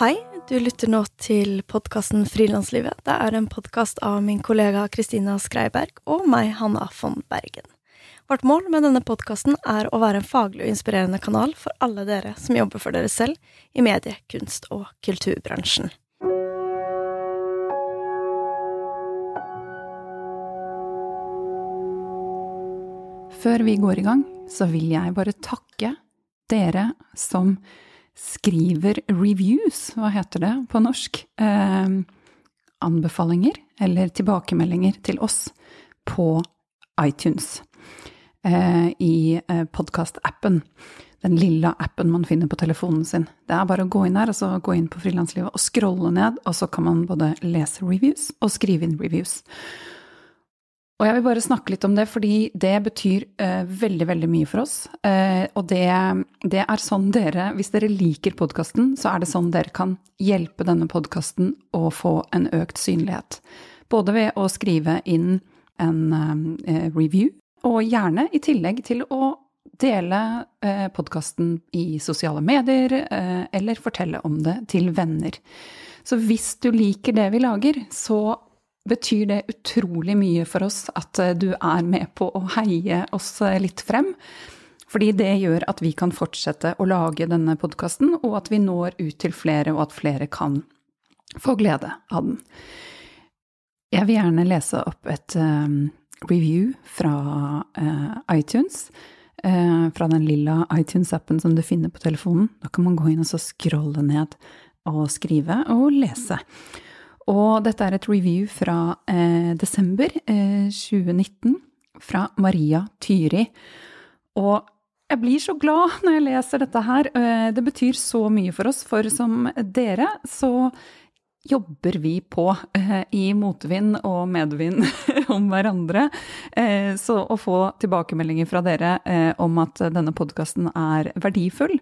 Hei, du lytter nå til podkasten Frilanslivet. Det er en podkast av min kollega Kristina Skreiberg og meg, Hanna von Bergen. Vårt mål med denne podkasten er å være en faglig og inspirerende kanal for alle dere som jobber for dere selv i medie-, kunst- og kulturbransjen. Før vi går i gang, så vil jeg bare takke dere som skriver reviews, hva heter det på norsk? Eh, anbefalinger eller tilbakemeldinger til oss på iTunes. Eh, I eh, podkastappen. Den lille appen man finner på telefonen sin. Det er bare å gå inn her, og så gå inn på Frilanslivet og scrolle ned, og så kan man både lese reviews og skrive inn reviews. Og jeg vil bare snakke litt om det, fordi det betyr uh, veldig, veldig mye for oss. Uh, og det, det, er sånn dere, hvis dere liker podkasten, så er det sånn dere kan hjelpe denne podkasten å få en økt synlighet. Både ved å skrive inn en uh, review, og gjerne i tillegg til å dele podkasten i sosiale medier, eller fortelle om det til venner. Så hvis du liker det vi lager, så betyr det utrolig mye for oss at eh, du er med på å heie oss eh, litt frem. Fordi det gjør at vi kan fortsette å lage denne podkasten, og at vi når ut til flere, og at flere kan få glede av den. Jeg vil gjerne lese opp et um, review fra iTunes. Fra den lilla iTunes-appen som du finner på telefonen. Da kan man gå inn og så scrolle ned og skrive og lese. Og dette er et review fra eh, desember eh, 2019 fra Maria Tyri. Og jeg blir så glad når jeg leser dette her. Eh, det betyr så mye for oss, for som dere så jobber vi på eh, i motvind og medvind om hverandre. Eh, så å få tilbakemeldinger fra dere eh, om at denne podkasten er verdifull,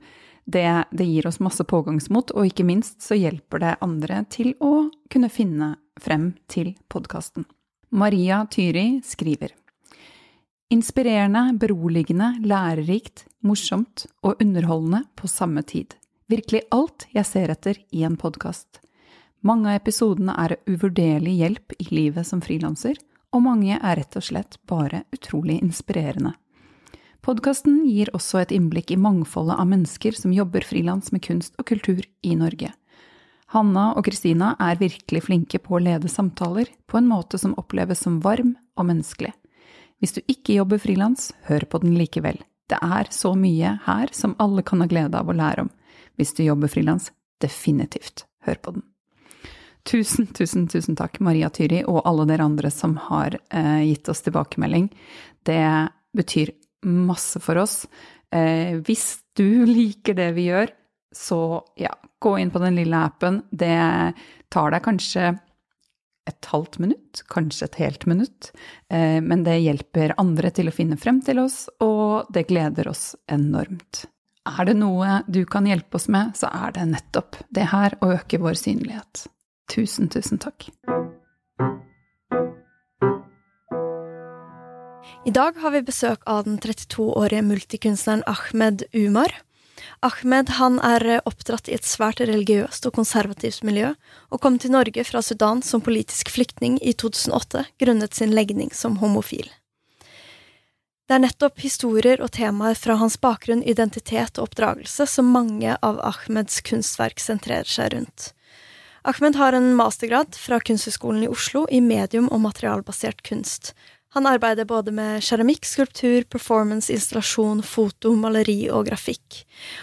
det, det, gir oss masse pågangsmot, og ikke minst så hjelper det andre til å kunne finne frem til podkasten. Maria Tyri skriver Inspirerende, beroligende, lærerikt, morsomt og underholdende på samme tid. Virkelig alt jeg ser etter i en podkast. Mange av episodene er uvurderlig hjelp i livet som frilanser, og mange er rett og slett bare utrolig inspirerende. Podkasten gir også et innblikk i mangfoldet av mennesker som jobber frilans med kunst og kultur i Norge. Hanna og Kristina er virkelig flinke på å lede samtaler på en måte som oppleves som varm og menneskelig. Hvis du ikke jobber frilans, hør på den likevel. Det er så mye her som alle kan ha glede av å lære om. Hvis du jobber frilans, definitivt hør på den. Tusen, tusen, tusen takk, Maria Tyri, og alle dere andre som har eh, gitt oss tilbakemelding. Det betyr masse for oss. Eh, hvis du liker det vi gjør, så ja, gå inn på den lille appen. Det tar deg kanskje et halvt minutt, kanskje et helt minutt, eh, men det hjelper andre til å finne frem til oss, og det gleder oss enormt. Er det noe du kan hjelpe oss med, så er det nettopp det her å øke vår synlighet. Tusen, tusen takk. I dag har vi besøk av den 32-årige multikunstneren Ahmed Umar. Ahmed han er oppdratt i et svært religiøst og konservativt miljø, og kom til Norge fra Sudan som politisk flyktning i 2008 grunnet sin legning som homofil. Det er nettopp historier og temaer fra hans bakgrunn, identitet og oppdragelse som mange av Ahmeds kunstverk sentrerer seg rundt. Ahmed har en mastergrad fra Kunsthøgskolen i Oslo i medium- og materialbasert kunst, han arbeider både med keramikk, skulptur, performance, installasjon, foto, maleri og grafikk,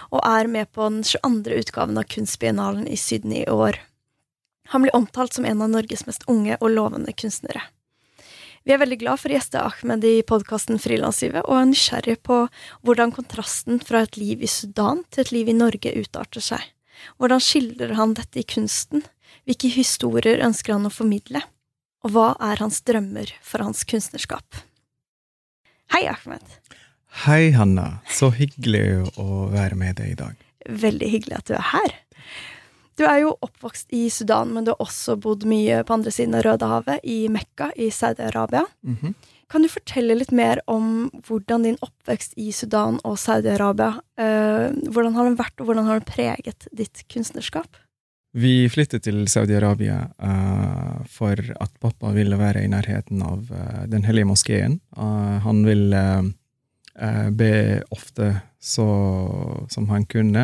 og er med på den 22. utgaven av Kunstbiennalen i Sydney i år. Han blir omtalt som en av Norges mest unge og lovende kunstnere. Vi er veldig glad for å gjeste Ahmed i podkasten Frilanslivet, og er nysgjerrige på hvordan kontrasten fra et liv i Sudan til et liv i Norge utarter seg. Hvordan skildrer han dette i kunsten? Hvilke historier ønsker han å formidle? Og hva er hans drømmer for hans kunstnerskap? Hei, Ahmed. Hei, Hanna. Så hyggelig å være med deg i dag. Veldig hyggelig at du er her. Du er jo oppvokst i Sudan, men du har også bodd mye på andre siden av Rødehavet, i Mekka i Saudi-Arabia. Mm -hmm. Kan du fortelle litt mer om hvordan din oppvekst i Sudan og Saudi-Arabia eh, Hvordan har den vært, og hvordan har den preget ditt kunstnerskap? Vi flyttet til Saudi-Arabia uh, for at pappa ville være i nærheten av uh, Den hellige moskeen. Uh, han ville be ofte så, som han kunne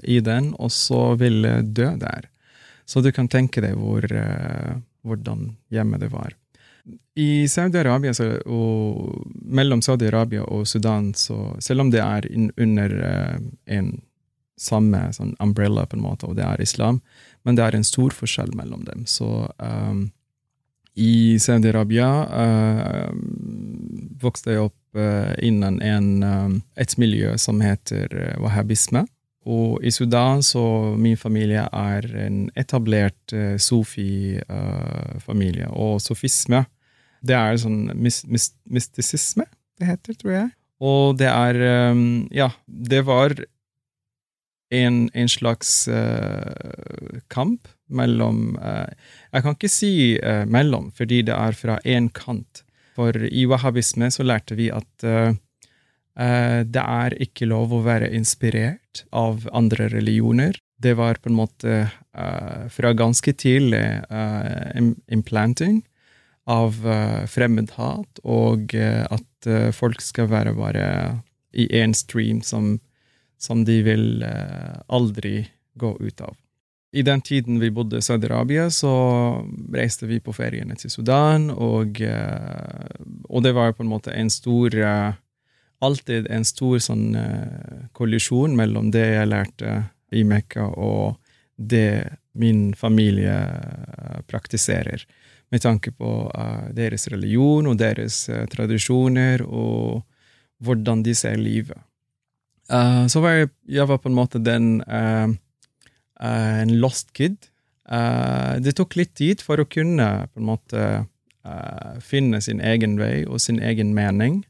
i den, og så ville dø der. Så du kan tenke deg hvor, hvordan hjemmet det var. I Saudi-Arabia mellom Saudi-Arabia og Sudan, så selv om det er under en samme sånn umbrella, på en måte, og det er islam, men det er en stor forskjell mellom dem. Så um, i Saudi-Arabia uh, vokste jeg opp uh, innen en, um, et miljø som heter uh, wahhabisme. Og i Sudan så min familie er en etablert uh, sofi-familie. og sofisme, det er sånn mis, mis, mystisisme, det heter, tror jeg. Og det er um, Ja, det var en, en slags uh, kamp mellom uh, Jeg kan ikke si uh, mellom, fordi det er fra én kant. For i wahhabisme så lærte vi at det er ikke lov å være inspirert av andre religioner. Det var på en måte fra ganske tidlig implanting av fremmedhat, og at folk skal være bare i én stream som som de vil eh, aldri gå ut av. I den tiden vi bodde i Saudi-Arabia, så reiste vi på feriene til Sudan, og, eh, og, det var på en måte en stor eh, Alltid en stor sånn kollisjon mellom det jeg lærte i Mekka, og det min familie praktiserer, med tanke på deres religion og deres tradisjoner, og hvordan de ser livet. Uh, så var jeg, jeg, var på en måte den uh, uh, En lost kid. det tok litt tid for å kunne på en måte finne sin egen vei og sin egen mening.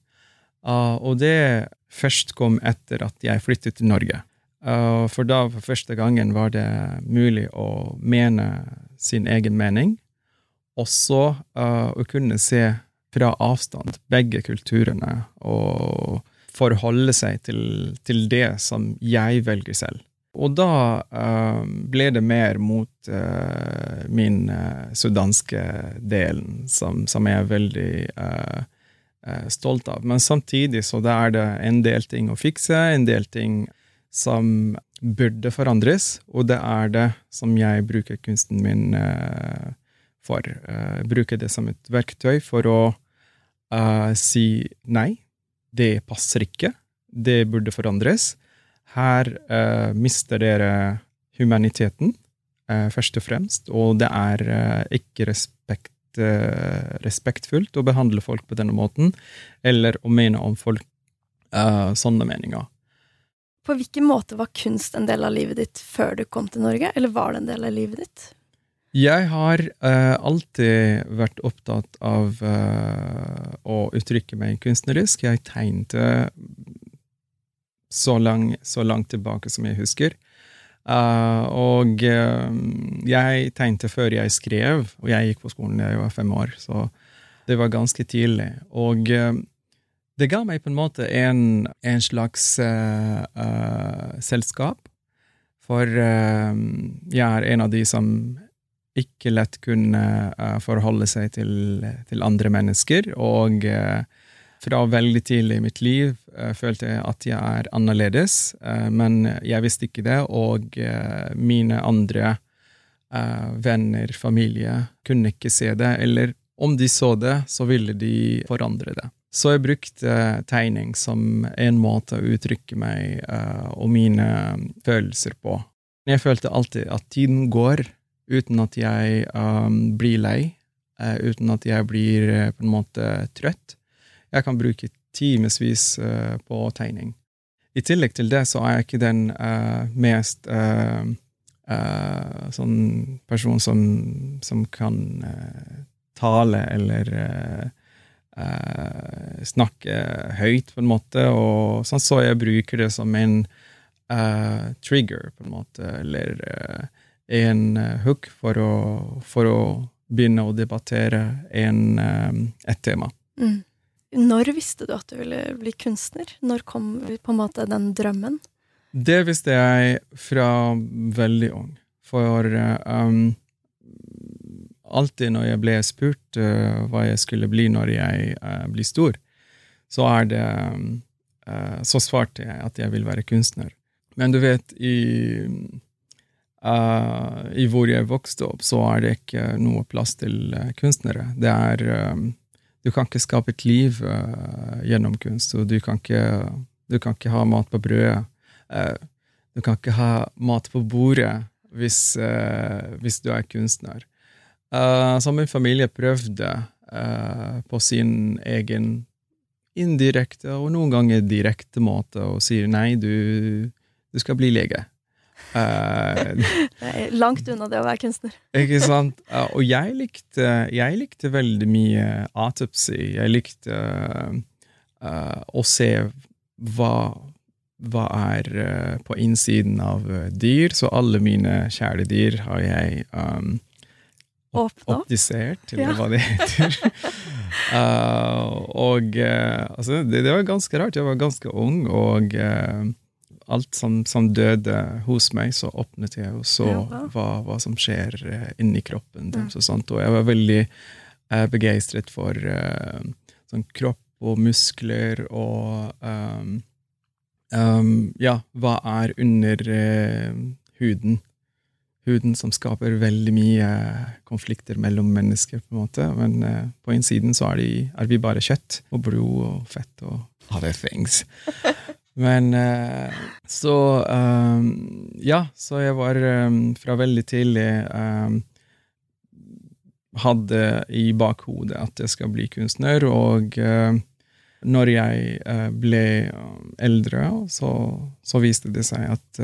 og det først kom etter at jeg flyttet til Norge. for da for første gangen var det mulig å mene sin egen mening. Også å kunne se fra avstand begge kulturene og forholde seg til, til det som jeg velger selv. Og da uh, ble det mer mot uh, min uh, sudanske delen, som, som, jeg er veldig stolt av. Men samtidig så da er det en del ting å fikse, en del ting som burde forandres, og det er det som jeg bruker kunsten min for. bruker det som et verktøy for å si nei det passer ikke, det burde forandres. Her uh, mister dere humaniteten, uh, først og fremst, og det er uh, ikke respekt, respektfullt å behandle folk på denne måten, eller å mene om folk sånne meninger. På hvilken måte var kunst en del av livet ditt før du kom til Norge, eller var det en del av livet ditt? Jeg har uh, alltid vært opptatt av uh, å uttrykke meg kunstnerisk. Jeg tegnte så, lang, så langt tilbake som jeg husker. Uh, og jeg tegnte før jeg skrev, og jeg gikk på skolen da jeg var fem år, så det var ganske tidlig. Og det ga meg på en måte en, en slags selskap, for jeg er en av de som ikke lett kunne uh, forholde seg til, til, andre mennesker. Og uh, fra veldig tidlig i mitt liv uh, følte jeg at jeg er annerledes, men jeg visste ikke det. Og mine andre venner, familie, kunne ikke se det. Eller om de så det, så ville de forandre det. Så jeg brukte tegning som en måte å uttrykke meg og mine følelser på. Jeg følte alltid at tiden går uten at jeg um, blir lei, uh, uten at jeg blir uh, på en måte trøtt. Jeg kan bruke timevis uh, på tegning. I tillegg til det så er jeg ikke den mest sånn person som, som kan tale eller snakke høyt, på en måte, og sånn, så jeg bruker det som en trigger, på en måte, eller en eh, hook for å, for å begynne å debattere en, eh, et tema. Mm. Når visste du at du ville bli kunstner? Når kom på en måte den drømmen? Det visste jeg fra veldig ung. For um, alltid når jeg ble spurt uh, hva jeg skulle bli når jeg uh, blir stor, så det uh, Så svarte jeg at jeg vil være kunstner. Men du vet, i, i hvor jeg vokste opp, så er det ikke noe plass til kunstnere. Det er um, Du kan ikke skape et liv gjennom kunst, og du kan ikke, du kan ikke ha mat på brødet. du kan ikke ha mat på bordet hvis, hvis du er kunstner. Uh, så min familie prøvde uh, på sin egen indirekte og noen ganger direkte måte og sier nei, du, du skal bli lege. Uh, langt unna det å være kunstner. ikke sant? Og jeg likte, jeg likte, veldig mye autopsy. Jeg likte uh, å se hva, hva er på innsiden av dyr. Så alle mine kjæledyr har jeg um, opp? Optisert, eller ja. hva det heter. uh, og altså, det, det, var ganske rart. Jeg var ganske ung, og alt som, som, døde hos meg, så åpnet jeg og så ja, hva, hva, som skjer inni kroppen deres. Og, sånt. og jeg var veldig begeistret for sånn kropp og muskler og um, um, Ja, hva er under huden? huden som skaper veldig mye konflikter mellom mennesker, på en måte. Men uh, på innsiden så er, de, er, vi bare kjøtt og blod og fett og other things. Men uh, så um, Ja, så jeg var um, fra veldig tidlig um, Hadde i bakhodet at jeg skal bli kunstner, og uh, når jeg ble eldre, så, så, viste det seg at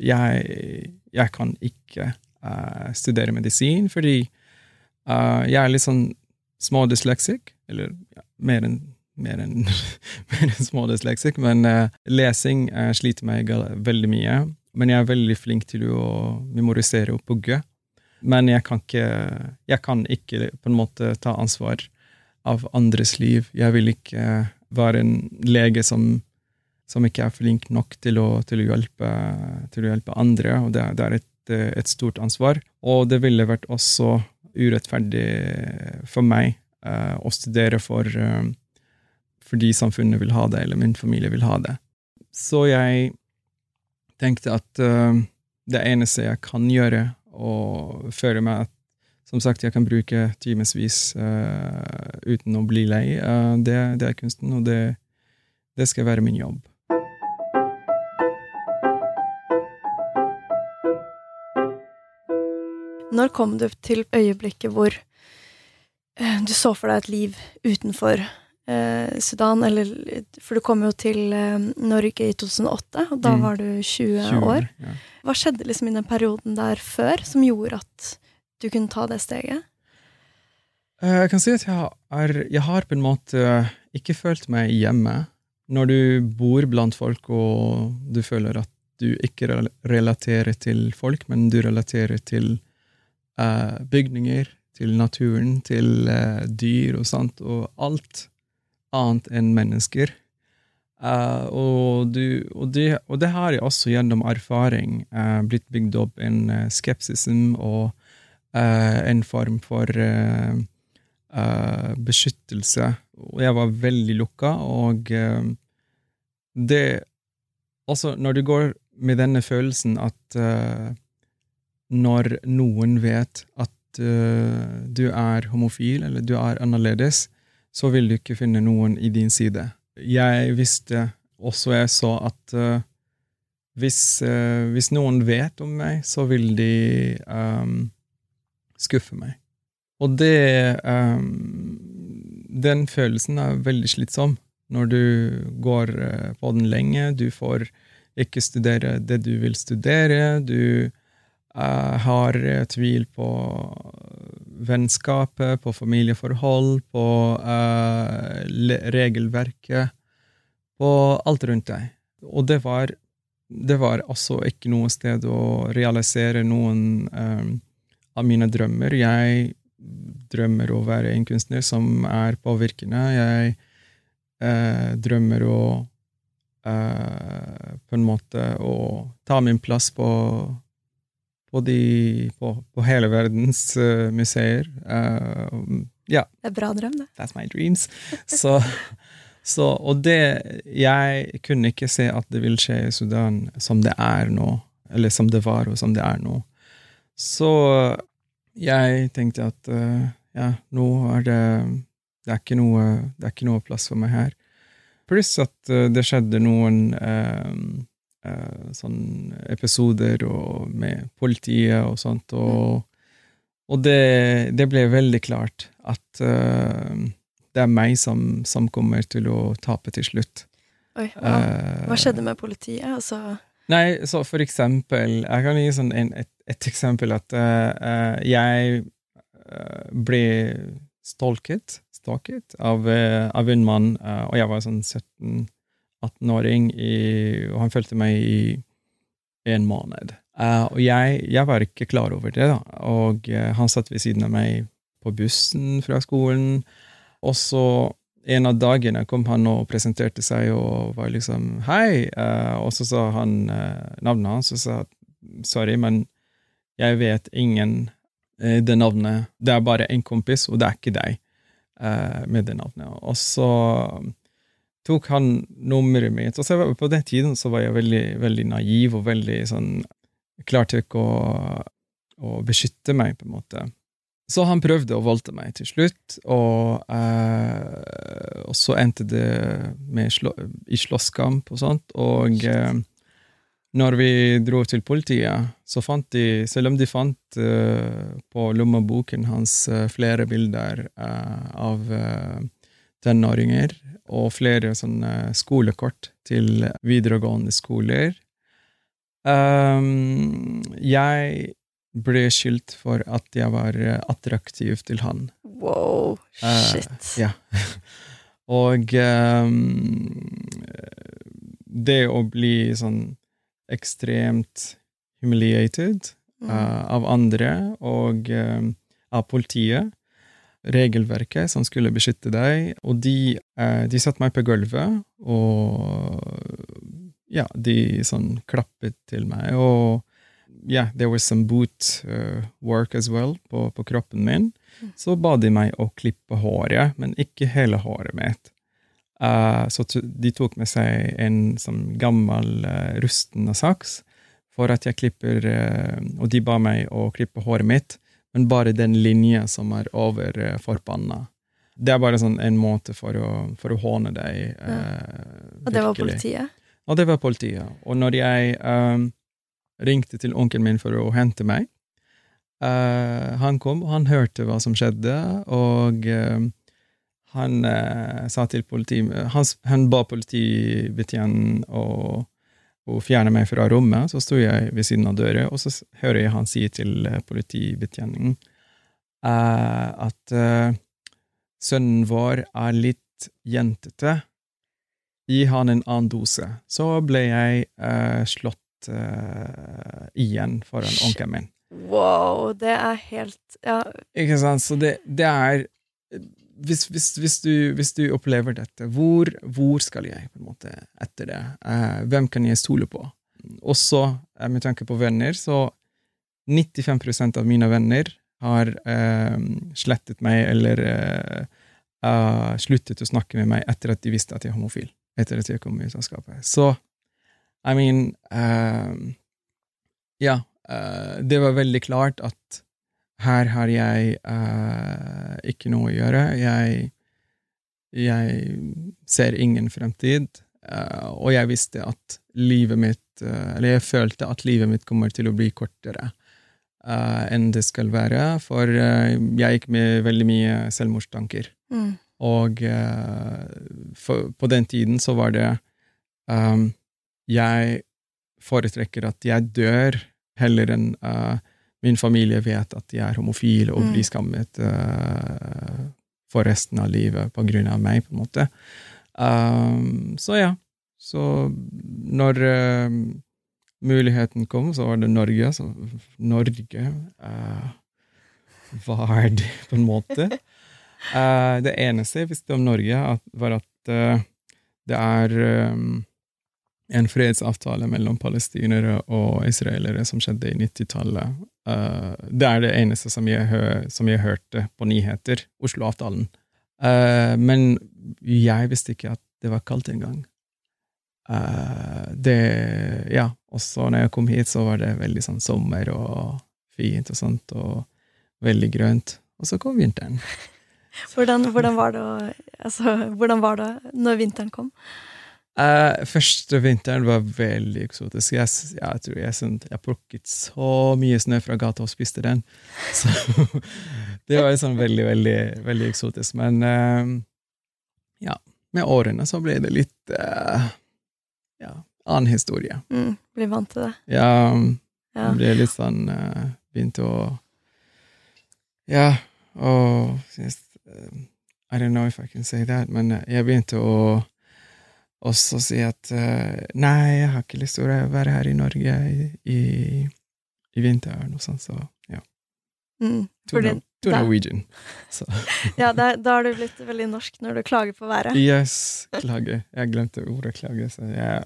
jeg jeg kan ikke studere medisin, fordi jeg er litt sånn smådysleksik. Eller mer enn mer enn en smådysleksik, men uh, lesing sliter meg veldig mye. Men jeg er veldig flink til å memorisere og pugge. Men jeg kan ikke, jeg kan ikke på en måte ta ansvar av andres liv. Jeg vil ikke være en lege som som ikke er flink nok til å, til å, hjelpe, til å hjelpe, andre. og Det, det er et, et, stort ansvar. Og det ville vært også urettferdig for meg uh, å studere for, uh, fordi samfunnet vil ha det, eller min familie vil ha det. Så jeg tenkte at uh, det eneste jeg kan gjøre, og føle meg at som sagt, jeg kan bruke timevis uten å bli lei, det, det, er kunsten, og det, det skal være min jobb. Når kom du til øyeblikket hvor du så for deg et liv utenfor Sudan, eller For du kom jo til eh, Norge i 2008, og da mm. var du 20, 20 år. Ja. Hva skjedde liksom i den perioden der før som gjorde at du kunne ta det steget? Eh, jeg kan si at jeg har, jeg har på en måte ikke følt meg hjemme. Når du bor blant folk og du føler at du ikke relaterer til folk, men du relaterer til uh, bygninger, til naturen, til uh, dyr og sånt, og alt annet enn mennesker. Uh, og, du, og, det, og, det, har jeg også gjennom erfaring blitt bygd opp en skepsism og en form for beskyttelse. Og jeg var veldig lukka, og det Altså, når du går med denne følelsen at når noen vet at uh, du er homofil, eller du er annerledes, så vil du ikke finne noen i din side. Jeg visste også jeg så at uh, hvis, uh, hvis, noen vet om meg, så vil de um, skuffe meg. Og det um, Den følelsen er veldig slitsom når du går på den lenge. Du får ikke studere det du vil studere. Du har tvil på vennskapet, på familieforhold, på uh, regelverket, på alt rundt deg. Og det var, det var altså ikke noe sted å realisere noen um, av mine drømmer. Jeg drømmer å være en kunstner som er påvirkende. Jeg uh, drømmer å uh, på en måte å ta min plass på på, de, på, på hele verdens uh, museer. Uh, ja. Det er bra drøm, det. That's my dreams. Så, så, og det Jeg kunne ikke se at det vil skje i Sudan som det er nå, eller som det var, og som det er nå. Så jeg tenkte at uh, ja, nå er det det er, ikke noe, det er ikke noe plass for meg her. Pluss at det skjedde noen uh, sånn episoder og med politiet og sånt, og, og det, det, ble veldig klart at uh, det er meg som, som, kommer til å tape til slutt. Oi, hva, hva skjedde med politiet? Altså Nei, så for eksempel Jeg kan gi sånn en, et, et, eksempel at jeg ble stalket, stalket av, av, en mann, og jeg var sånn 17 18-åring, og han fulgte meg i en måned. Uh, og jeg, jeg, var ikke klar over det, da. Og uh, han satt ved siden av meg på bussen fra skolen. Og så en av dagene kom han og presenterte seg og var liksom 'hei', uh, og så sa han navnet hans og sa 'sorry, men jeg vet ingen det navnet. Det er bare en kompis, og det er ikke deg med det navnet'. Og så tok han nummeret mitt. Og så var, på den tiden så var jeg veldig, veldig naiv og veldig sånn klar til å, å beskytte meg, på en måte. Så han prøvde å voldte meg til slutt, og, eh, og så endte det med slå, i slåsskamp og sånt. Og eh, når vi dro til politiet, så fant de, selv om de fant eh, på lommeboken hans eh, flere bilder eh, av eh, tenåringer og flere sånne skolekort til videregående skoler. Um, jeg ble skyldt for at jeg var attraktiv til han. Wow, shit. Uh, ja. og um, det å bli sånn ekstremt humiliated uh, av andre og uh, av politiet regelverket som skulle beskytte deg, og de, eh, de satte meg på gulvet, og ja, de sånn klappet til meg, og ja, yeah, there was some boot uh, work as well på, på, kroppen min. Mm. Så ba de meg å klippe håret, men ikke hele håret mitt. Uh, så de tok med seg en sånn gammel, uh, rusten saks for at jeg klipper Og de ba meg å klippe håret mitt men bare den linja som er over uh, forbanna. Det er bare sånn en måte for å, for å håne deg. Ja. Uh, og det var politiet? Og det var politiet. Og når jeg um, ringte til onkelen min for å hente meg, uh, han kom, og han hørte hva som skjedde, og uh, han sa til politi... Han, han ba politibetjenten å og fjerner meg fra rommet. Så sto jeg ved siden av døra, og så hører jeg han si til eh, politibetjeningen uh, at uh, sønnen vår er litt jentete. Gi han en annen dose. Så ble jeg uh, slått igjen foran onkelen min. Wow, det er helt Ja. Ikke sant? Så det, det er hvis, hvis, hvis, du, hvis, du, opplever dette, hvor, hvor, skal jeg måte etter det? Eh, hvem kan jeg stole på? Også eh, med tanke på venner, så 95% av mine venner har eh, slettet meg eller eh, sluttet å snakke med meg etter at de visste at jeg er homofil. Etter at jeg kom ut av. Så I mean eh, Ja, eh, det var veldig klart at her har jeg ikke noe å gjøre. Jeg, jeg ser ingen fremtid. Uh, og jeg visste at livet mitt uh, Eller jeg følte at livet mitt kommer til å bli kortere enn det skal være. For jeg gikk med veldig mye selvmordstanker. Mm. Og for, på den tiden så var det um, Jeg foretrekker at jeg dør heller enn uh, min familie vet at jeg er homofil og mm. blir skammet uh, for resten av livet på grunn av meg, på en måte. Um, så ja. Så når uh, muligheten kom, så var det Norge. Så Norge uh, Hva er det, på en måte? Uh, det eneste jeg visste om Norge, var at det er um, en fredsavtale mellom palestinere og israelere som skjedde i 90-tallet. Uh, det er det eneste som jeg, som jeg hørte på nyheter, Oslo-avtalen. Uh, men jeg visste ikke at det var kaldt engang. Uh, det Ja, også når jeg kom hit, så var det veldig sånn sommer og fint og sånt, og veldig grønt. Og så kom vinteren. hvordan, hvordan, var det, altså, hvordan var det når vinteren kom? Uh, første vinteren var veldig eksotisk. Jeg, jeg tror jeg, sånn, jeg plukket så mye snø fra gata og spiste den. Så det var sånn veldig, veldig, veldig eksotisk. Men uh, ja, med årene så ble det litt uh, ja, annen historie. Mm, blir vant til det. Ja, ja. ble litt sånn Begynte å Ja, og synes, I don't know if I can say that, men jeg begynte å også si at uh, nei, jeg har ikke lyst til å være her i Norge i, i, i vinteren og sånn, så ja. Mm, to, er Norwegian. ja, da, da har du blitt veldig norsk når du klager på været. Yes, klage. Jeg glemte ordet klage, så jeg,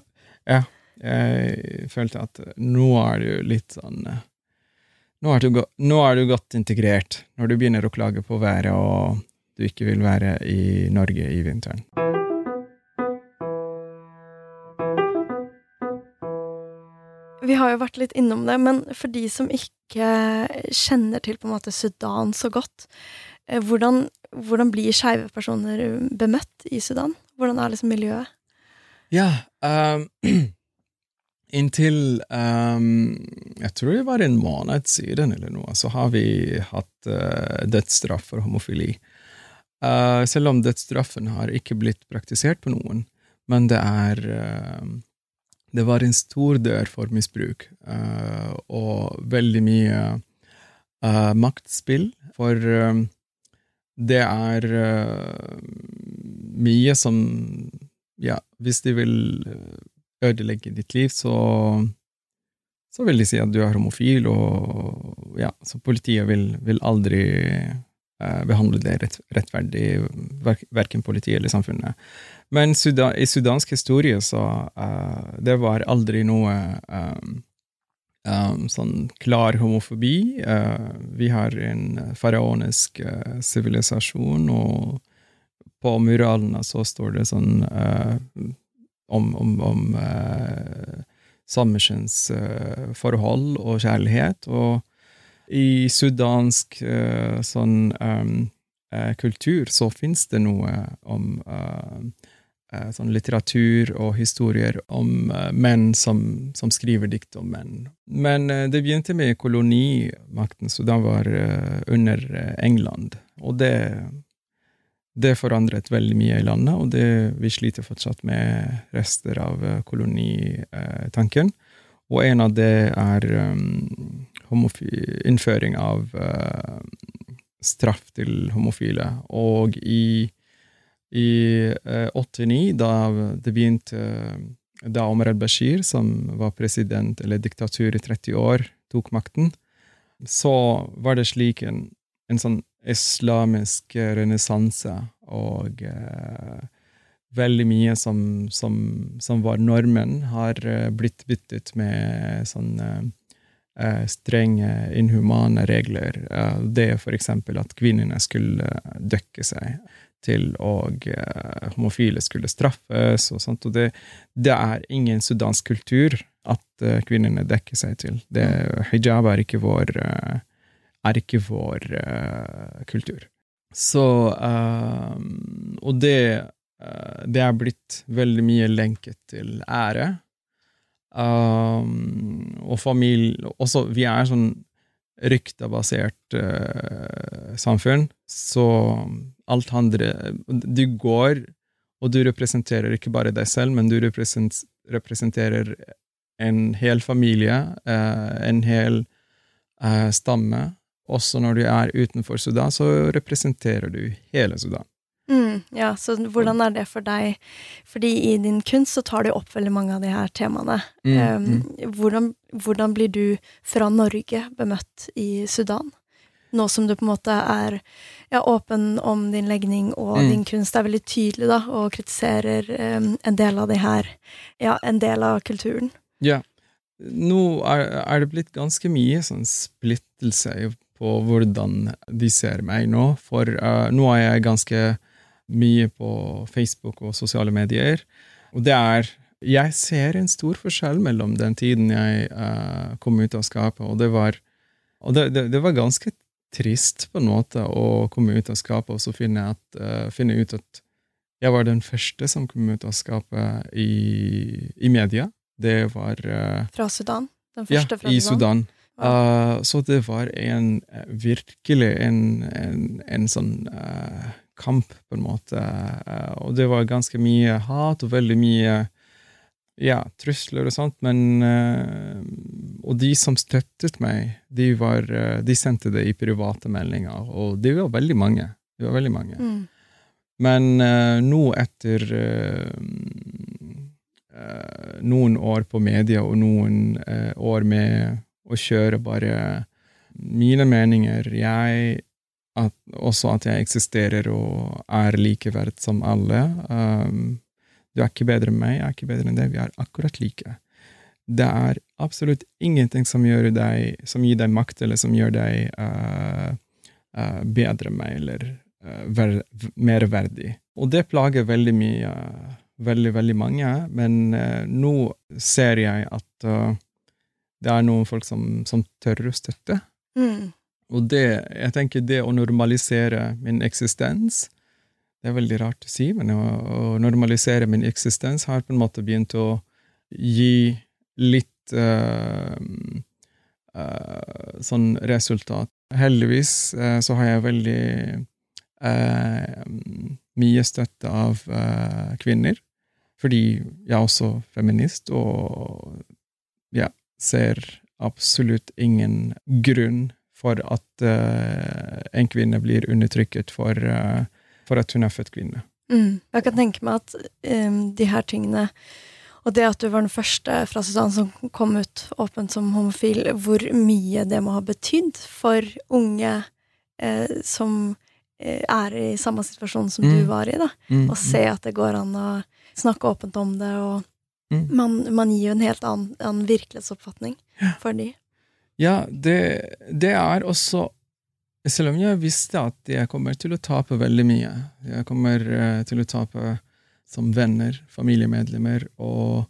ja, jeg følte at nå er du litt sånn uh, nå er, du, nå er du godt integrert når du begynner å klage på været og du ikke vil være i Norge i vinteren. Vi har jo vært litt innom det, men for de som ikke kjenner til på en måte Sudan så godt, eh, hvordan, hvordan blir skeive personer bemøtt i Sudan? Hvordan er liksom miljøet? Ja, um, inntil um, Jeg tror det var en måned siden eller noe, så har vi hatt uh, dødsstraff for homofili. Uh, selv om dødsstraffen har ikke blitt praktisert på noen, men det er uh, det var en stor dør for misbruk, uh, og veldig mye uh, maktspill. For uh, det er mye som Ja, hvis de vil ødelegge ditt liv, så så vil de si at du er homofil, og ja, så politiet vil, vil aldri behandle det rett, rettferdig, verken politiet eller samfunnet. Men Sudan, i sudansk historie så uh, Det var aldri noe um, um, sånn klar homofobi. Uh, vi har en faraonisk sivilisasjon, uh, og på muralene så står det sånn om, om, om samekjønnsforhold og kjærlighet. Og i sudansk sånn um, kultur så fins det noe om sånn litteratur og historier om uh, menn som, som, skriver dikt om menn. Men uh, det begynte med kolonimakten, så da var uh, under England. Og det, det forandret veldig mye i landet, og det, vi sliter fortsatt med rester av kolonitanken. Og en av det er um, innføring av straff til homofile. Og i i eh, 89, da det begynte Da Omar al-Bashir, som var president, eller diktatur i 30 år, tok makten, så var det slik en, en sånn islamisk renessanse og eh, veldig mye som, som, som, var normen, har eh, blitt byttet med sånne eh, strenge, inhumane regler. Eh, det for eksempel at kvinnene skulle dekke seg til og uh, homofile skulle straffes og sånt. Og det, det er ingen sudansk kultur at uh, kvinnene dekker seg til. Det, hijab er ikke vår, uh, er ikke vår kultur. Så Og det, det er blitt veldig mye lenket til ære. Um, og familie Også, vi er sånn ryktebasert samfunn, så alt handler Du går, og du representerer ikke bare deg selv, men du representerer en hel familie, uh, en hel uh, stamme. Også når du er utenfor Sudan, så representerer du hele Sudan. Mm, ja, så hvordan er det for deg? Fordi i din kunst så tar du opp veldig mange av de her temaene. Mm, um, mm. Hvordan, hvordan, blir du fra Norge bemøtt i Sudan? nå som du på en måte er ja, åpen om din legning og Mm. din kunst, er veldig tydelig, da, og kritiserer um, en del av de her Ja, en del av kulturen. Ja. Nå er, er det blitt ganske mye sånn splittelse på hvordan de ser meg nå, for uh, nå er jeg ganske mye på Facebook og sosiale medier, og det er Jeg ser en stor forskjell mellom den tiden jeg uh, kom ut av skapet, og det var Og det, det, det var ganske trist på en måte å komme ut av skapet og så finne, at, uh, finne ut at jeg var den første som kom ut av skapet i, i media. Det var uh, Fra Sudan. Den ja, første fra i Sudan. Sudan. Uh, så det var en, virkelig en, en, en sånn kamp, på en måte. Eh, og det var ganske mye hat og veldig mye ja, trusler og sånt, men eh, Og de som støttet meg, de, var, eh, de sendte det i private meldinger, og det var veldig mange. Det var veldig mange. Mm. Men nå etter noen år på media og noen år med å kjøre bare mine meninger jeg, at, Også at jeg eksisterer og er likeverd som alle. Um, du er ikke bedre enn meg, jeg er ikke bedre enn deg. Vi er akkurat like. Det er absolutt ingenting som, deg, som gir deg makt, eller som gjør deg uh, uh, bedre enn meg, eller uh, ver, mer verdig. Og det plager veldig mye, veldig, veldig mange, men eh, nå ser jeg at eh, det er noen folk som, som tør å støtte. Mm. Og det, jeg tenker det å normalisere min eksistens Det er veldig rart å si, men å, å normalisere min eksistens har på en måte begynt å gi litt uh, uh, sånn resultat. Heldigvis uh, så har jeg veldig mye støtte av kvinner, fordi jeg er også feminist, og ja, ser absolutt ingen grunn for at eh, en kvinne blir undertrykket for, eh, for at hun er født kvinne. Mm. Jeg kan tenke meg at um, de her tingene, og det at du var den første fra Sudan som kom ut åpent som homofil, hvor mye det må ha betydd for unge eh, som eh, er i samme situasjon som du Mm. var i, da. Mm, Å se at det går an å snakke åpent om det, og Mm. man, man gir jo en helt annen, annen virkelighetsoppfatning for de. Ja, det, det er også Selv om jeg visste at jeg kommer til å tape veldig mye Jeg kommer eh, til å tape som venner, familiemedlemmer og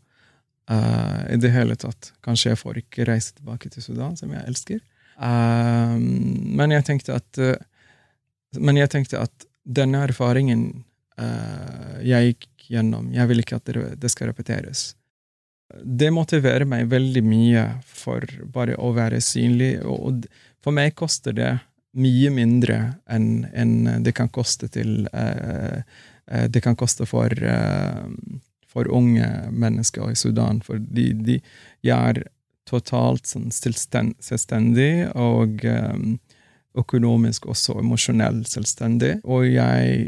uh, i det hele tatt Kanskje jeg får ikke reise tilbake til Sudan, som jeg elsker. Uh, men jeg tenkte at uh, Men jeg tenkte at denne erfaringen jeg gikk gjennom, jeg vil ikke at det, det skal repeteres det motiverer meg veldig mye for bare å være synlig, og for meg koster det mye mindre enn enn det kan koste til eh, eh, Det kan koste for, eh, for unge mennesker i Sudan, for de, de, er totalt sånn selvstendig og eh, økonomisk også emosjonell selvstendig, og jeg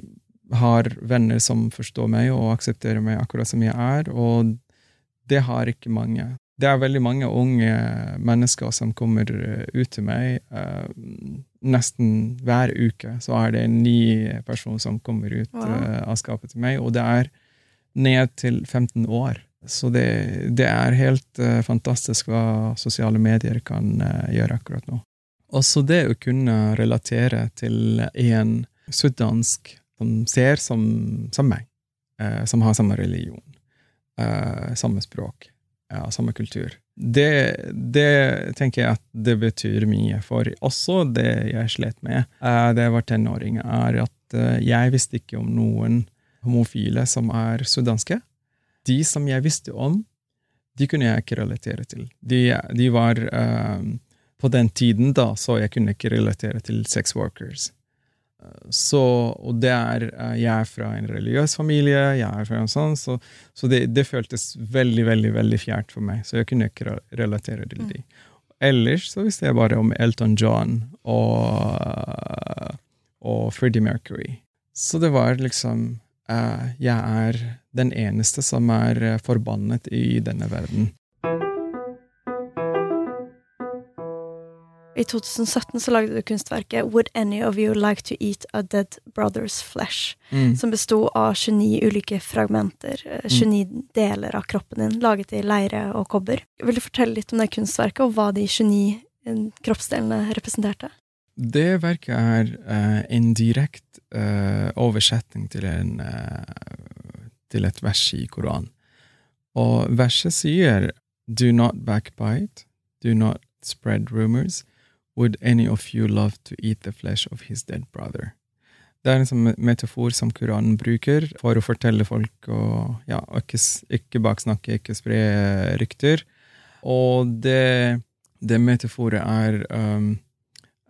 har venner som forstår meg og aksepterer meg akkurat som jeg er, og det har ikke mange. Det er veldig mange unge mennesker som kommer eh, ut til meg. eh, nesten hver uke så er det en ny person som kommer ut Wow. eh, av skapet til meg, og det er ned til 15 år. Så det, det er helt fantastisk hva sosiale medier kan gjøre akkurat nå. Også det å kunne relatere til en sudansk som ser som, som meg, som har samme religion eh, samme språk, ja, samme kultur. Det, det tenker jeg at det betyr mye. For også det jeg slet med eh, da jeg var tenåring, er at eh, jeg visste ikke om noen homofile som er sudanske. De som jeg visste om, de kunne jeg ikke relatere til. De, de var eh, På den tiden da, så jeg kunne ikke relatere til sex workers. Så, og det er eh, Jeg er fra en religiøs familie, jeg er fra en sånn, så, så det, det føltes veldig, veldig veldig fjernt for meg. Så jeg kunne ikke relatere til dem. Ellers så visste jeg bare om Elton John og, og Freddie Mercury. Så det var liksom uh, Jeg er den eneste som er eh, forbannet i denne verden. I 2017 så lagde du kunstverket Would Any of You Like to Eat a Dead Brother's Flesh? Mm. Som besto av 29 ulike fragmenter, eh, 29 deler av kroppen din, laget i leire og kobber. Vil du fortelle litt om det kunstverket, og hva de 29 eh, kroppsdelene representerte? Det verket er uh, en direkte uh, oversetting til, en, uh, til et vers i Koranen. Og verset sier Do not backbite, do not spread rumors. Would any of you love to eat the flesh of his dead brother? Det er en sånn metafor som Koranen bruker for å fortelle folk å ja, ikke, ikke baksnakke, ikke spre rykter. Og det, det metaforet er um,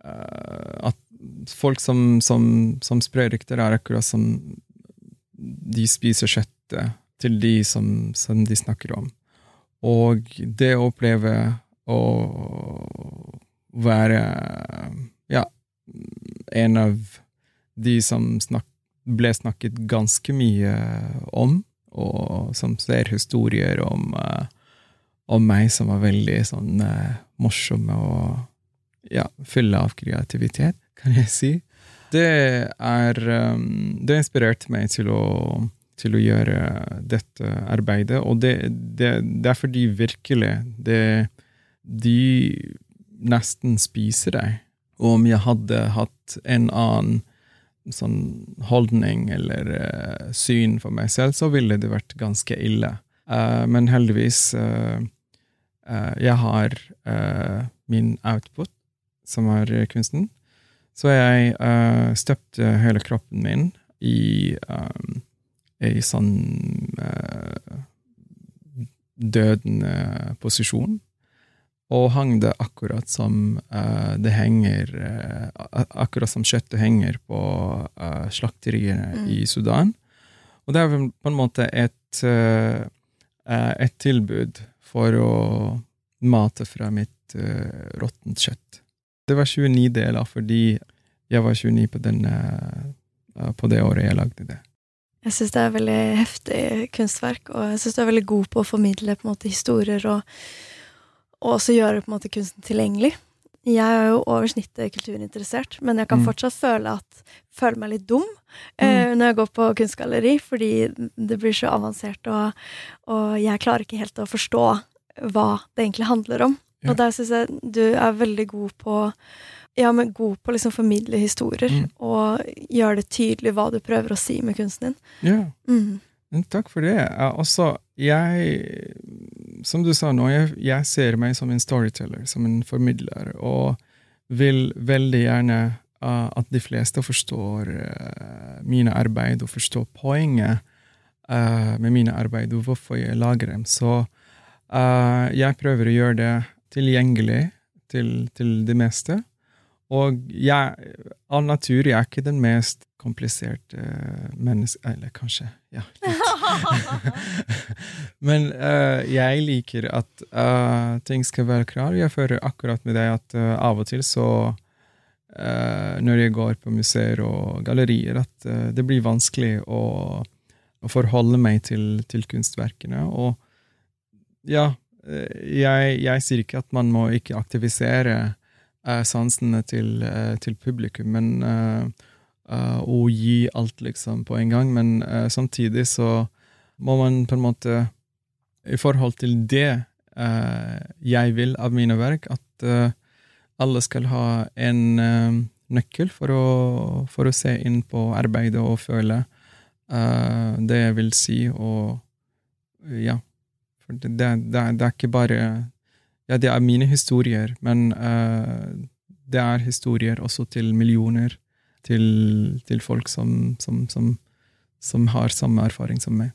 uh, at folk som, som, som sprer rykter, er akkurat som de spiser kjøttet til de som, som de snakker om. Og det å oppleve å være ja, en av de som snak, ble snakket ganske mye om, og som ser historier om, eh, om meg som var veldig sånn eh, morsomme og ja, fulle av kreativitet, kan jeg si. Det er um, Det inspirerte meg til å, til å gjøre dette arbeidet, og det, det, det er fordi virkelig det, De nesten spiser deg. Og om jeg hadde hatt en annen sånn holdning eller uh, syn for meg selv, så ville det vært ganske ille. Uh, men heldigvis uh, Jeg har min output, som er kunsten. Så jeg støpte hele kroppen min i um, ei sånn dødende posisjon. Og hang det akkurat som uh, det henger uh, Akkurat som kjøttet henger på uh, slakteriene Mm. i Sudan. Og det er på en måte et, et tilbud for å mate fra mitt uh, råttent kjøtt. Det var 29 deler fordi jeg var 29 på, den, eh, på det året jeg lagde det. Jeg syns det er veldig heftig kunstverk, og jeg syns du er veldig god på å formidle på måte historier og, og også gjøre på en måte kunsten tilgjengelig. Jeg er jo over snittet kulturinteressert, men jeg kan Mm. fortsatt føle, at, føle meg litt dum eh, når jeg går på kunstgalleri, fordi det blir så avansert, og, og jeg klarer ikke helt å forstå hva det egentlig handler om. Ja. Og der syns jeg du er veldig god på ja, men god på å liksom formidle historier, Mm. og gjøre det tydelig hva du prøver å si med kunsten din. Ja. Mm. Men Takk for det. Altså, jeg Som du sa nå, jeg, jeg ser meg som en storyteller, som en formidler, og vil veldig gjerne uh, at de fleste forstår uh, mine arbeid og forstår poenget uh, med mine arbeid og hvorfor jeg lager dem. Så jeg prøver å gjøre det tilgjengelig til, til det meste. Og jeg, av natur, jeg er ikke den mest kompliserte menneske... Eller kanskje, ja. Men uh, jeg liker at uh, ting skal være klar. Jeg føler akkurat med deg at uh, av og til så eh, Når jeg går på museer og gallerier, at eh, det blir vanskelig å, å forholde meg til, til kunstverkene. Og ja, eh, jeg, jeg sier ikke at man må ikke aktivisere eh, sansene til, eh, til publikum, men eh, eh, å gi alt liksom på en gang. Men eh, samtidig så må man på en måte, i forhold til det eh, jeg vil av mine verk, at eh, alle skal ha en eh, nøkkel for å, for å se inn på arbeidet og føle uh, det jeg vil si, og ja. For det, det, det er ikke bare Ja, det er mine historier, men uh, det er historier også til millioner, til, til folk som, som, som, som har samme erfaring som meg.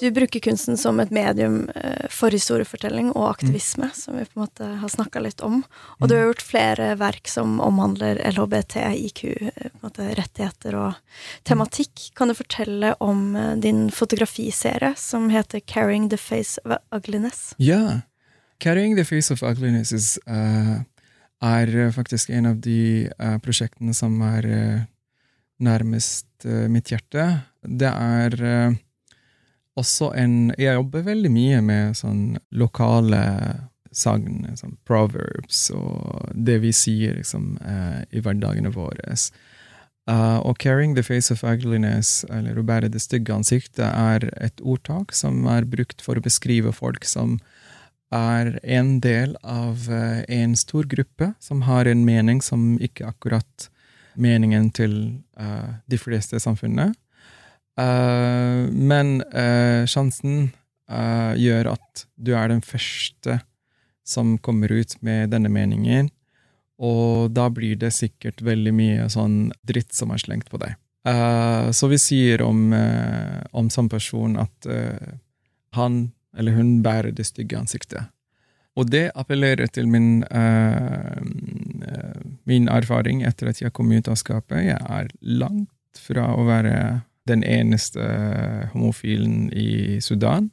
Du bruker kunsten som et medium eh, for historiefortelling og aktivisme, som vi på en måte har snakka litt om. Og du har gjort flere verk som omhandler LHBT, IQ, eh, måte rettigheter og tematikk. Kan du fortelle om eh, din fotografiserie som heter 'Carrying the Face of Ugliness'? Ja. Carrying the Face of Ugliness is, uh, er faktisk en av de uh, prosjektene som er uh, nærmest mitt hjerte. Det er også en Jeg jobber veldig mye med sånn lokale sagn, sånn proverbs, og det vi sier liksom, uh, i hverdagene våre. Uh, og 'carrying the face of ugliness', eller 'å bære det stygge ansiktet', er et ordtak som er brukt for å beskrive folk som er en del av uh, en stor gruppe, som har en mening som ikke akkurat meningen til de fleste i samfunnet. men sjansen gjør at du er den første som kommer ut med denne meningen, og da blir det sikkert veldig mye sånn dritt som er slengt på deg. Uh, så vi sier om, uh, om samme person at uh, han eller hun bærer det stygge ansiktet. Og det appellerer til min, min erfaring etter at jeg kom ut av skapet. Jeg er langt fra å være den eneste homofilen i Sudan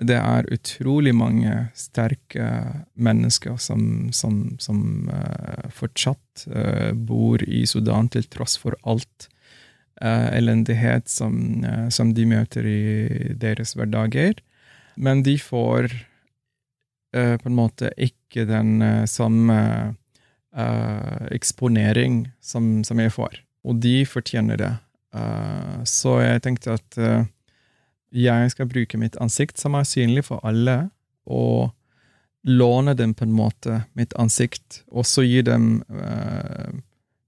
det er utrolig mange sterke mennesker som, som, som uh, fortsatt uh, bor i Sudan, til tross for alt uh, elendighet som, som, de møter i deres hverdager. Men de får på en måte ikke den samme eksponering som, som, jeg får. Og de fortjener det. Så jeg tenkte at jeg skal bruke mitt ansikt, som er synlig for alle, og låne dem på en måte mitt ansikt, og så gi dem uh,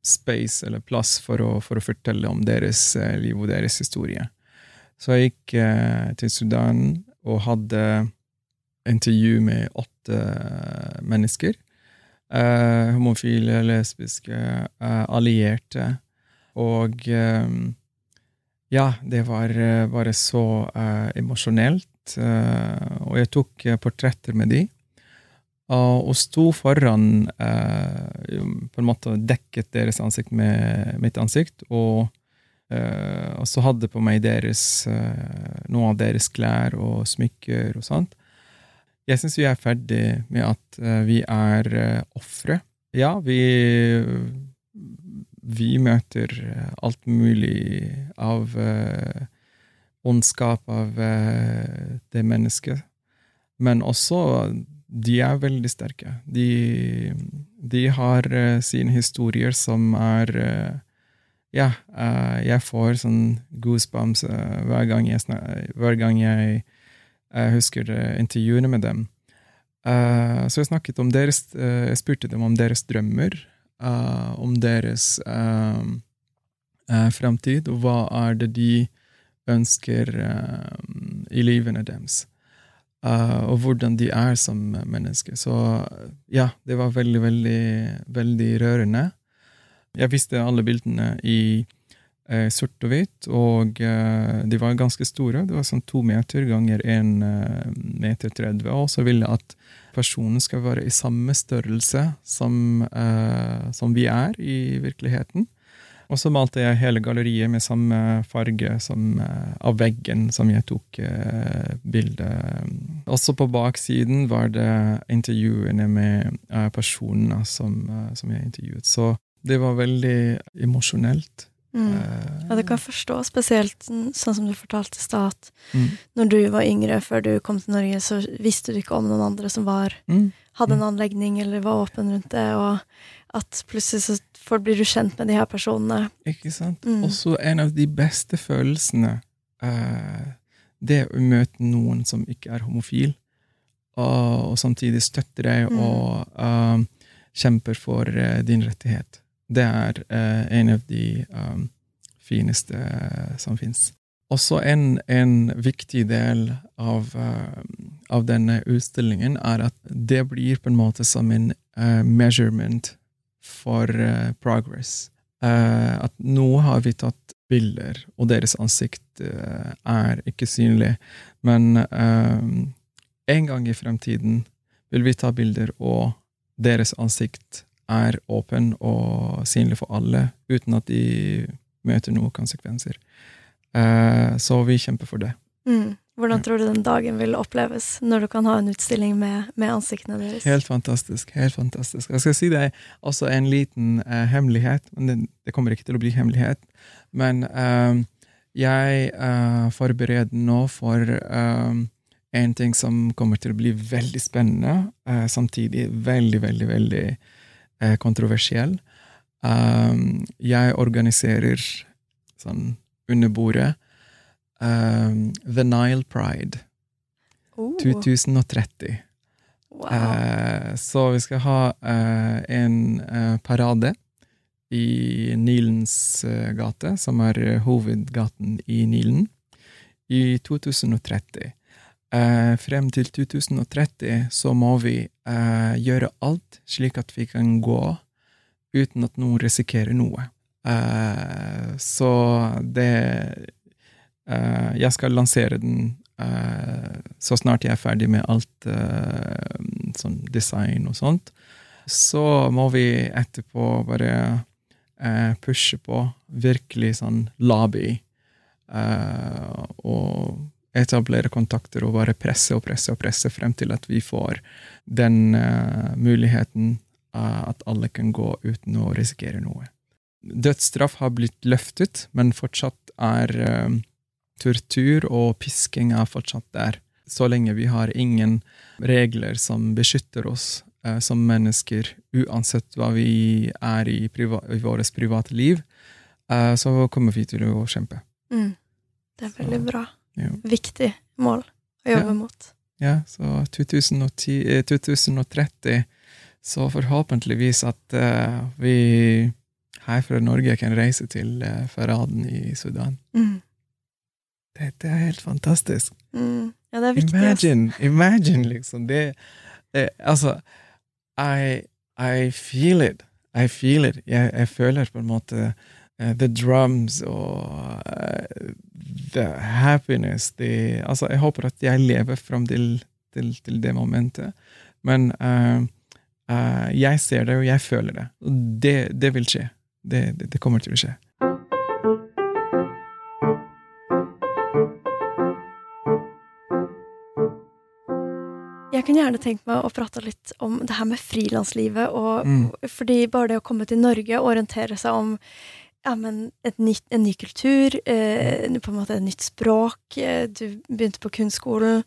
space eller plass for å, for å fortelle om deres uh, liv og deres historie. Så jeg gikk uh, til Sudan og hadde intervju med åtte mennesker. homofile, lesbiske, allierte. Og um, ja, det var uh, bare så uh, emosjonelt. Uh, og jeg tok portretter med de. og sto foran På en måte dekket deres ansikt med mitt ansikt. Og, og så hadde på meg deres, noe av deres klær og smykker og sånt. Jeg syns vi er ferdig med at vi er ofre. Ja, vi vi møter eh, alt mulig av uh, ondskap av uh, det mennesket. Men også de er veldig sterke. De, de har uh, sine historier som er Ja, jeg får sånn goosebumps hver gang jeg, hver gang jeg husker intervjuene med dem. så jeg snakket om deres Jeg spurte dem om deres drømmer uh, om deres uh, uh, fremtid, og hva er det de ønsker i livene deres. og hvordan de er som mennesker. Så ja, det var veldig, veldig, veldig rørende. Jeg visste alle bildene i eh, sort og hvitt, og eh, de var ganske store. Det var sånn to meter ganger én eh, meter 30. Og så ville jeg at personen skal være i samme størrelse som, uh, som vi er i virkeligheten. Og så malte jeg hele galleriet med samme farge som, uh, av veggen som jeg tok uh, bilde. Også på baksiden var det intervjuene med uh, personene som, som, jeg intervjuet. Så det var veldig emosjonelt. Mm. Ja, det kan jeg forstå, spesielt sånn som du fortalte i stad, at mm. når du var yngre, før du kom til Norge, så visste du ikke om noen andre som var mm. hadde en mm. anlegning eller var åpen rundt det, og at plutselig så blir du kjent med de her personene. Ikke sant? Mm. Også en av de beste følelsene, eh, det å møte noen som ikke er homofil, og, og samtidig støtter deg mm. og uh, kjemper for uh, din rettighet. Det er uh, en av de um, fineste uh, som fins. Også en, en, viktig del av, uh, av, denne utstillingen er at det blir på en måte som en measurement for progress. at nå har vi tatt bilder, og deres ansikt er ikke synlig, men en gang i fremtiden vil vi ta bilder, og deres ansikt er åpen og synlig for alle, uten at de møter noen konsekvenser. Uh, så vi kjemper for det. Mm. Hvordan tror du den dagen vil oppleves, når du kan ha en utstilling med, med ansiktene deres? Helt fantastisk. helt fantastisk. Jeg skal si deg også en liten uh, hemmelighet, men det, det, kommer ikke til å bli hemmelighet. Men uh, Jeg uh, forbereder nå for en ting som kommer til å bli veldig spennende, samtidig veldig, veldig, veldig kontroversiell. Um, jeg organiserer sånn under bordet um, The Nile Pride Oh, 2030. wow. Uh, så vi skal ha uh, en uh, parade i Nilens gate, som er hovedgaten i Nilen, i 2030. Eh, frem til 2030 så må vi eh, gjøre alt slik at vi kan gå uten at noen risikerer noe. Eh, så det eh, Jeg skal lansere den eh, så snart jeg er ferdig med alt eh, sånn design og sånt. Så må vi etterpå bare pushe på, virkelig sånn lobby, eh, og etablere kontakter og bare presse og presse og presse frem til at vi får den uh, muligheten uh, at alle kan gå uten å risikere noe. Dødsstraff har blitt løftet, men fortsatt er uh, tortur og pisking er fortsatt der. Så lenge vi har ingen regler som beskytter oss som mennesker, uansett hva vi er i, priva i vårt private liv, så kommer vi til å kjempe. Mm. Det er veldig Så- bra. Ja. Viktig mål å jobbe Ja. mot. Ja, så 2010, eh, 2030, så forhåpentligvis at uh, vi her fra Norge kan reise til uh, Faraden i Sudan. Mm. Dette er helt fantastisk. Mm. Ja, det er viktig. ass. Imagine, imagine, liksom. Det, det Altså, I, I feel it. I feel it. Jeg, jeg føler på en måte eh, the drums og eh, the happiness. The, altså, jeg håper at jeg lever fram til, til, til det momentet. Men eh, eh, jeg ser det, og jeg føler det. Og det, det vil skje. Det, det, det kommer til å skje. Jeg kunne gjerne tenkt meg å prate litt om det her med frilanslivet. Mm. Fordi bare det å komme til Norge og orientere seg om ja, men nytt, en ny kultur, eh, på en måte et nytt språk eh, Du begynte på kunstskolen.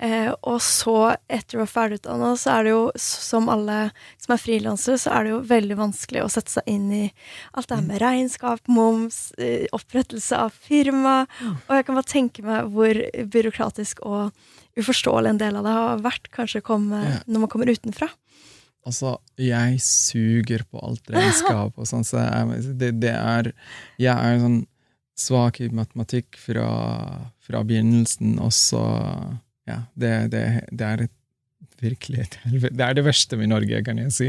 Eh, og så, etter å være ferdigutdanna, så er det jo, som alle som er frilansere, så er det jo veldig vanskelig å sette seg inn i alt det her med regnskap, moms, eh, opprettelse av firma. Og jeg kan bare tenke meg hvor byråkratisk og uforståelig en del av det har vært, kanskje komme, når man kommer utenfra. Altså, jeg suger på alt regnskap og sånn, så jeg, det, det er Jeg er sånn svak i matematikk fra, fra begynnelsen, og så Ja, det, det, det er et, virkelig et helvete. Det er det verste med Norge, kan jeg si.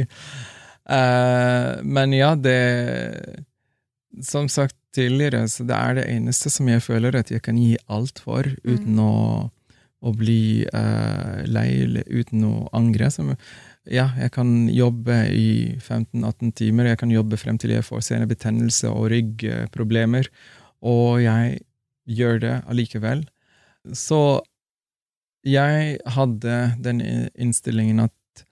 Uh, men ja, det Som sagt tidligere, så det er det eneste som jeg føler at jeg kan gi alt for, uten å, å bli uh, lei uten å angre. Som, ja, jeg kan jobbe i 15-18 timer, jeg kan jobbe frem til jeg får senebetennelse og ryggproblemer, og jeg gjør det allikevel. Så jeg hadde den innstillingen at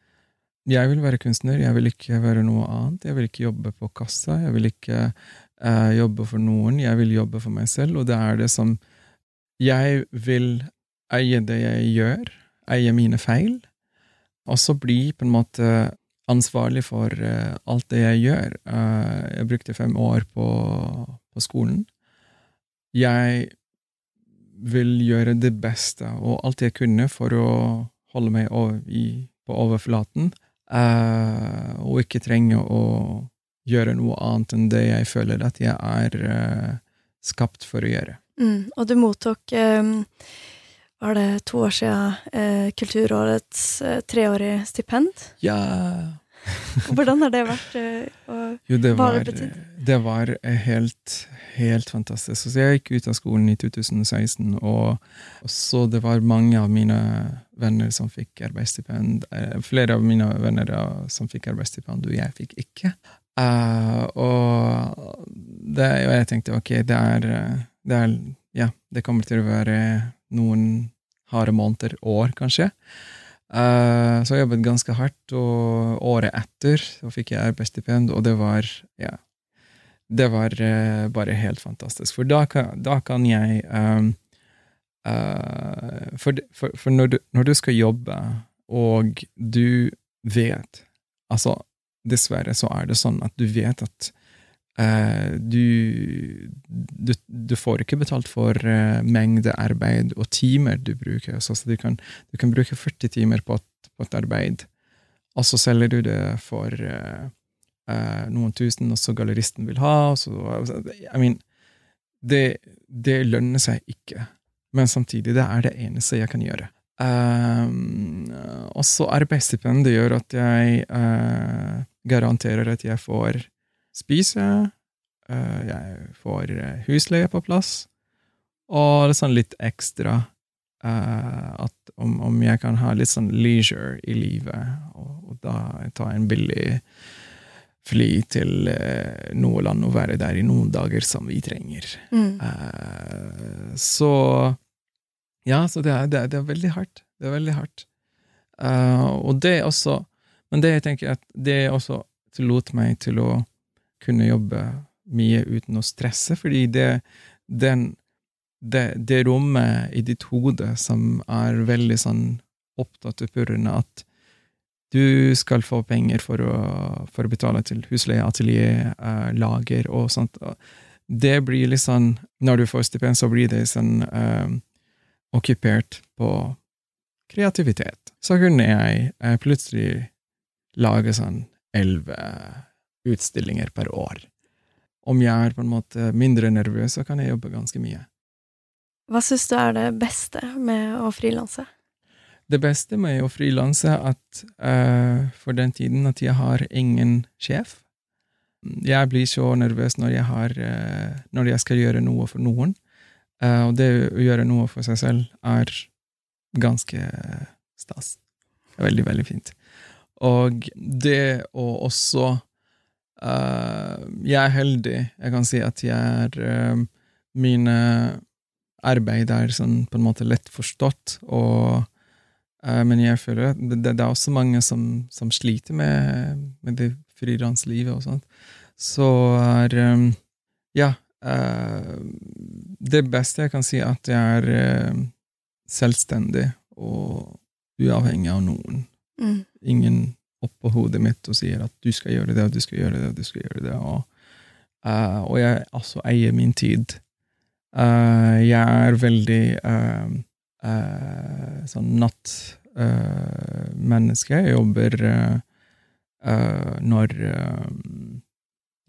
jeg vil være kunstner, jeg vil ikke være noe annet. Jeg vil ikke jobbe på kassa, jeg vil ikke uh, jobbe for noen, jeg vil jobbe for meg selv, og det er det som Jeg vil eie det jeg gjør, eie mine feil, og så bli på en måte ansvarlig for uh, alt det jeg gjør. Uh, jeg brukte fem år på, på skolen. Jeg vil gjøre det beste og alt jeg kunne for å holde meg i, på overflaten, uh, og ikke trenge å gjøre noe annet enn det jeg føler at jeg er skapt for å gjøre. Mm. Og du mottok, eh, var det to år siden, eh, Kulturårets eh, treårige stipend. Ja Hvordan har det vært? Eh, Jo, det var, det det var helt, helt fantastisk. Så jeg gikk ut av skolen i 2016, og, og så det var mange av mine venner som fikk arbeidsstipend. eh, Flere av mine venner eh, som fikk arbeidsstipend, og jeg fikk ikke. Uh, og, det, og jeg tenkte ok, det er, eh, det er Ja, det kommer til å være noen harde måneder, år kanskje. Uh, så jeg jobbet ganske hardt, og året etter så fikk jeg arbeidsstipend, og det var Ja. det var uh, bare helt fantastisk. For da kan, da kan jeg um, uh, for, for, for når, du, når du skal jobbe, og du vet Altså, dessverre så er det sånn at du vet at du, du, du får ikke betalt for uh, mengde arbeid og timer du bruker. Så, så du, kan, du, kan, bruke 40 timer på et, på et arbeid, og så selger du det for uh, noen tusen, og så galleristen vil ha. Så, I mean, det, det, lønner seg ikke, men samtidig, det er det eneste jeg kan gjøre. Um, også arbeidsstipendet gjør at jeg uh, garanterer at jeg får spise, uh, jeg får husleie på plass, og det er sånn litt ekstra uh, at om, om, jeg kan ha litt sånn leisure i livet, og, og da ta en billig fly til eh, noe land og være der i noen dager som vi trenger. Mm. Uh, så Ja, så det er, det, er, det er, veldig hardt. Det er veldig hardt. Uh, og det også Men det jeg tenker at det også tillot meg til å kunne jobbe mye uten å stresse, fordi det, den, det, det rommet i ditt hode som er veldig sånn opptatt av purrene, at du skal få penger for å, for å betale til husleie, atelier, eh, lager og sånt. Det blir litt sånn Når du får stipend, så blir det sånn eh, okkupert på kreativitet. Så kunne jeg eh, plutselig lage sånn elleve utstillinger per år. Om jeg er på en måte mindre nervøs, så kan jeg jobbe ganske mye. Hva syns du er det beste med å frilanse? Det beste med å frilanse er at uh, for den tiden at jeg har ingen sjef. Jeg blir så nervøs når jeg, har, uh, når jeg skal gjøre noe for noen. Uh, og det å gjøre noe for seg selv er ganske stas. Veldig, veldig fint. Og det å også Jeg er heldig. Jeg kan si at jeg er Mine arbeid er sånn på en måte lett forstått, og Uh, men jeg føler at det, det, er også mange som, som sliter med, med det frilanslivet og sånt. Så er um, Ja. Uh, det beste jeg kan si, er at jeg er uh, selvstendig og uavhengig av noen. Mm. Ingen oppå hodet mitt og sier at du skal gjøre det, og du skal gjøre det, og du skal gjøre det. Og, og jeg altså eier min tid. jeg er veldig uh, sånn nattmenneske. Uh, jeg jobber uh, når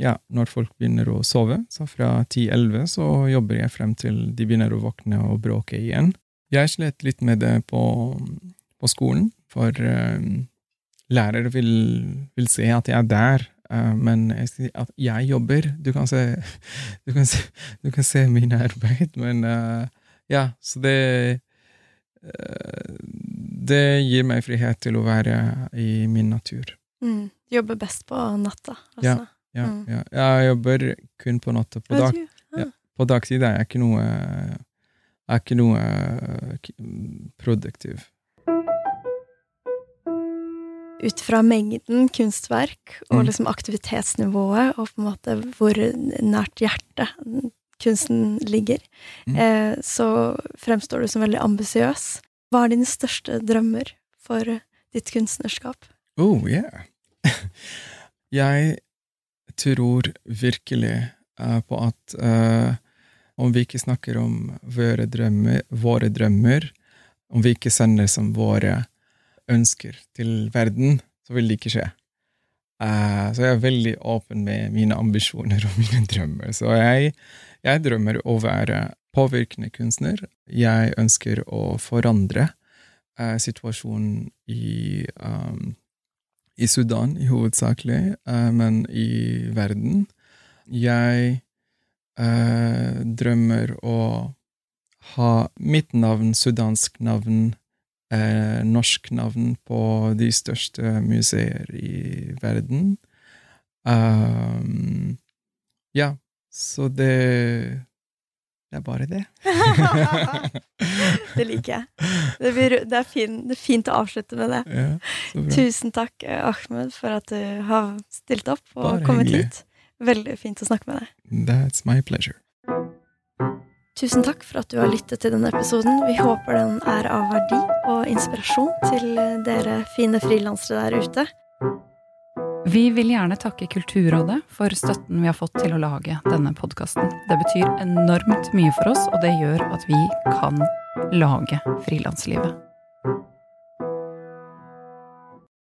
ja, når folk begynner å sove. Så fra 10-11 så jobber jeg frem til de begynner å våkne og bråke igjen. Jeg slet litt med det på, på skolen, for lærere vil, vil se at jeg er der, Uh, men jeg, at jeg jobber Du kan se, du kan se, du kan se min arbeid, men uh, ja, så det Eh, det gir meg frihet til å være i min natur. Mm. Du jobber best på natta, altså? Ja. ja, mm. ja. Jeg jobber kun på natta. På, dag, ja. på dagtid er jeg ikke noe, er ikke noe eh, produktiv. Ut fra mengden kunstverk og mm. liksom aktivitetsnivået, og på en måte hvor nært hjertet kunsten ligger, mm. eh, så fremstår du som veldig ambisiøs. Hva er dine største drømmer for ditt kunstnerskap? Oh, yeah. jeg tror virkelig uh, på at uh, om vi ikke snakker om våre drømmer, våre drømmer, om vi ikke sender som våre ønsker til verden, så vil det ikke skje. Uh, så jeg er veldig åpen med mine ambisjoner og mine drømmer. Så jeg jeg drømmer å være påvirkende kunstner. Jeg ønsker å forandre uh, situasjonen i, um, i Sudan, i hovedsakelig, eh, men i verden. Jeg drømmer å ha mitt navn, sudansk navn, eh, norsk navn på de største museer i verden. Um, ja, så det Det er bare det. det liker jeg. Det, blir, det, er fin, det, er fint å avslutte med det. Ja, Tusen takk, Ahmed, for at du har stilt opp og bare kommet hyggelig. hit. Veldig fint å snakke med deg. That's my pleasure. Tusen takk for at du har lyttet til denne episoden. Vi håper den er av verdi og inspirasjon til dere fine frilansere der ute. Vi vil gjerne takke Kulturrådet for støtten vi har fått til å lage denne podkasten. Det betyr enormt mye for oss, og det gjør at vi kan lage Frilanslivet.